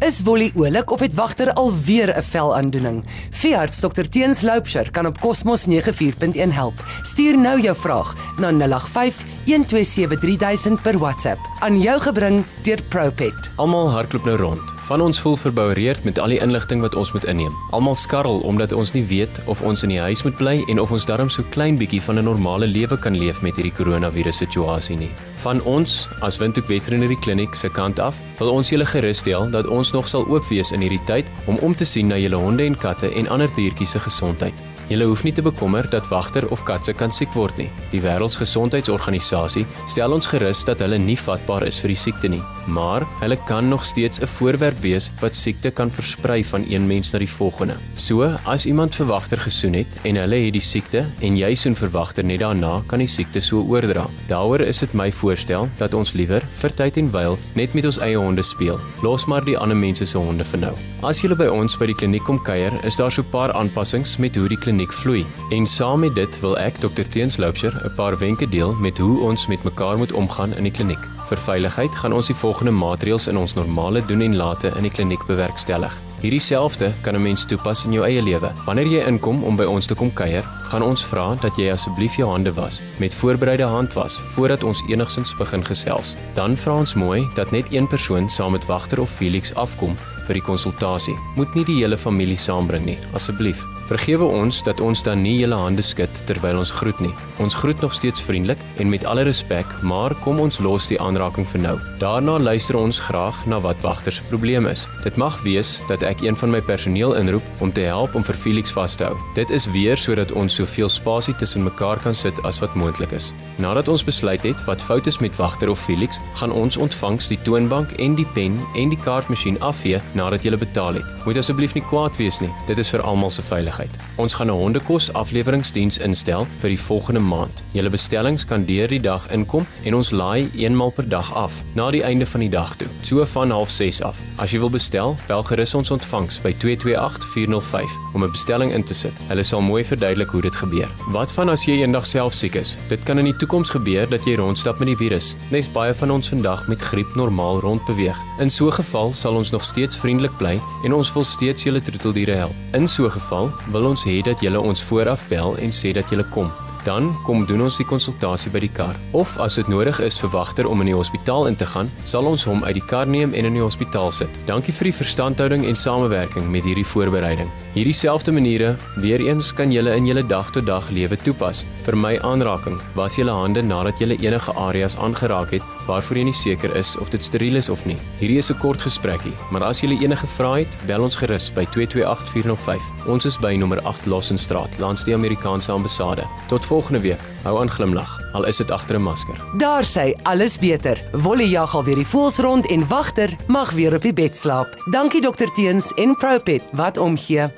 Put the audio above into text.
Is Wolly oulik of het wagter alweer 'n velaandoening? Veearts Dr Teens Loupsher kan op Cosmos 94.1 help. Stuur nou jou vraag na 085 1273000 per WhatsApp aan jou gebring deur Propet. Almal hardloop nou rond. Van ons voel verboureerd met al die inligting wat ons moet inneem. Almal skarrel omdat ons nie weet of ons in die huis moet bly en of ons darm so klein bietjie van 'n normale lewe kan leef met hierdie koronavirus situasie nie. Van ons as Windhoek Veterinary Clinic se kant af, wil ons julle gerus stel dat ons nog sal oop wees in hierdie tyd om om te sien na julle honde en katte en ander diertjies se gesondheid. Julle hoef nie te bekommer dat wagter of katse kan siek word nie. Die Wêreldgesondheidsorganisasie stel ons gerus dat hulle nie vatbaar is vir die siekte nie, maar hulle kan nog steeds 'n voorwerp wees wat siekte kan versprei van een mens na die volgende. So, as iemand vir wagter gesoen het en hulle het die siekte en jy soen vir wagter net daarna, kan die siekte so oordra. Daaroor is dit my voorstel dat ons liewer vir tyd en wyl net met ons eie honde speel. Los maar die ander mense se honde vir nou. As jy by ons by die kliniek kom kuier, is daar so 'n paar aanpassings met hoe die kliniek kliniek vloei. En saam met dit wil ek Dr Teens Loupsher 'n paar wenke deel met hoe ons met mekaar moet omgaan in die kliniek. Vir veiligheid gaan ons die volgende maatreëls in ons normale doen en late in die kliniek bewerkstellig. Hierdie selfde kan 'n mens toepas in jou eie lewe. Wanneer jy inkom om by ons te kom kuier, gaan ons vra dat jy asseblief jou hande was met voorbereide handwas voordat ons enigsins begin gesels. Dan vra ons mooi dat net een persoon saam met wagter of Felix afkom vir die konsultasie. Moet nie die hele familie saambring nie, asseblief. Vergewe ons dat ons dan nie julle hande skud terwyl ons groet nie. Ons groet nog steeds vriendelik en met alle respek, maar kom ons los die aanraking vir nou. Daarna luister ons graag na wat wagter se probleem is. Dit mag wees dat ek een van my personeel inroep om te help om vir Felix vas te hou. Dit is weer sodat ons soveel spasie tussen mekaar kan sit as wat moontlik is. Nadat ons besluit het wat fout is met wagter of Felix, gaan ons ontvangs die toonbank en die pen en die kaartmasjien afvee nadat jy betaal het. Moet asseblief nie kwaad wees nie. Dit is vir almal se veiligheid. Ons gaan 'n hondekos afleweringsdiens instel vir die volgende maand. Julle bestellings kan deur die dag inkom en ons laai eenmal per dag af na die einde van die dag toe, so van 06:30 af. As jy wil bestel, bel gerus ons ontvangs by 228405 om 'n bestelling in te sit. Hulle sal mooi verduidelik hoe dit gebeur. Wat van as jy eendag self siek is? Dit kan in die toekoms gebeur dat jy rondstap met die virus. Nes baie van ons vandag met griep normaal rondbeweeg. In so 'n geval sal ons nog steeds vriendelik bly en ons wil steeds julle troeteldiere help. In so 'n geval wil ons hê dat jy ons vooraf bel en sê dat jy kom. Dan kom doen ons die konsultasie by die kar. Of as dit nodig is vir wagter om in die hospitaal in te gaan, sal ons hom uit die kar neem en in die hospitaal sit. Dankie vir die verstandhouding en samewerking met hierdie voorbereiding. Hierdie selfde maniere, weer eens kan julle in julle dag-tot-dag lewe toepas. Vir my aanraking, was julle hande nadat julle enige areas aangeraak het waarvoor jy nie seker is of dit steriel is of nie. Hierdie is 'n kort gesprekkie, maar as jy enige vrae het, bel ons gerus by 228405. Ons is by nommer 8 Lossenstraat, langs die Amerikaanse ambassade. Tot volgende week. Hou aan glimlag, al is dit agter 'n masker. Daar sê alles beter. Wolle jag al weer die voels rond en wagter mag weer op die bed slaap. Dankie dokter Teens en Propet wat omgee.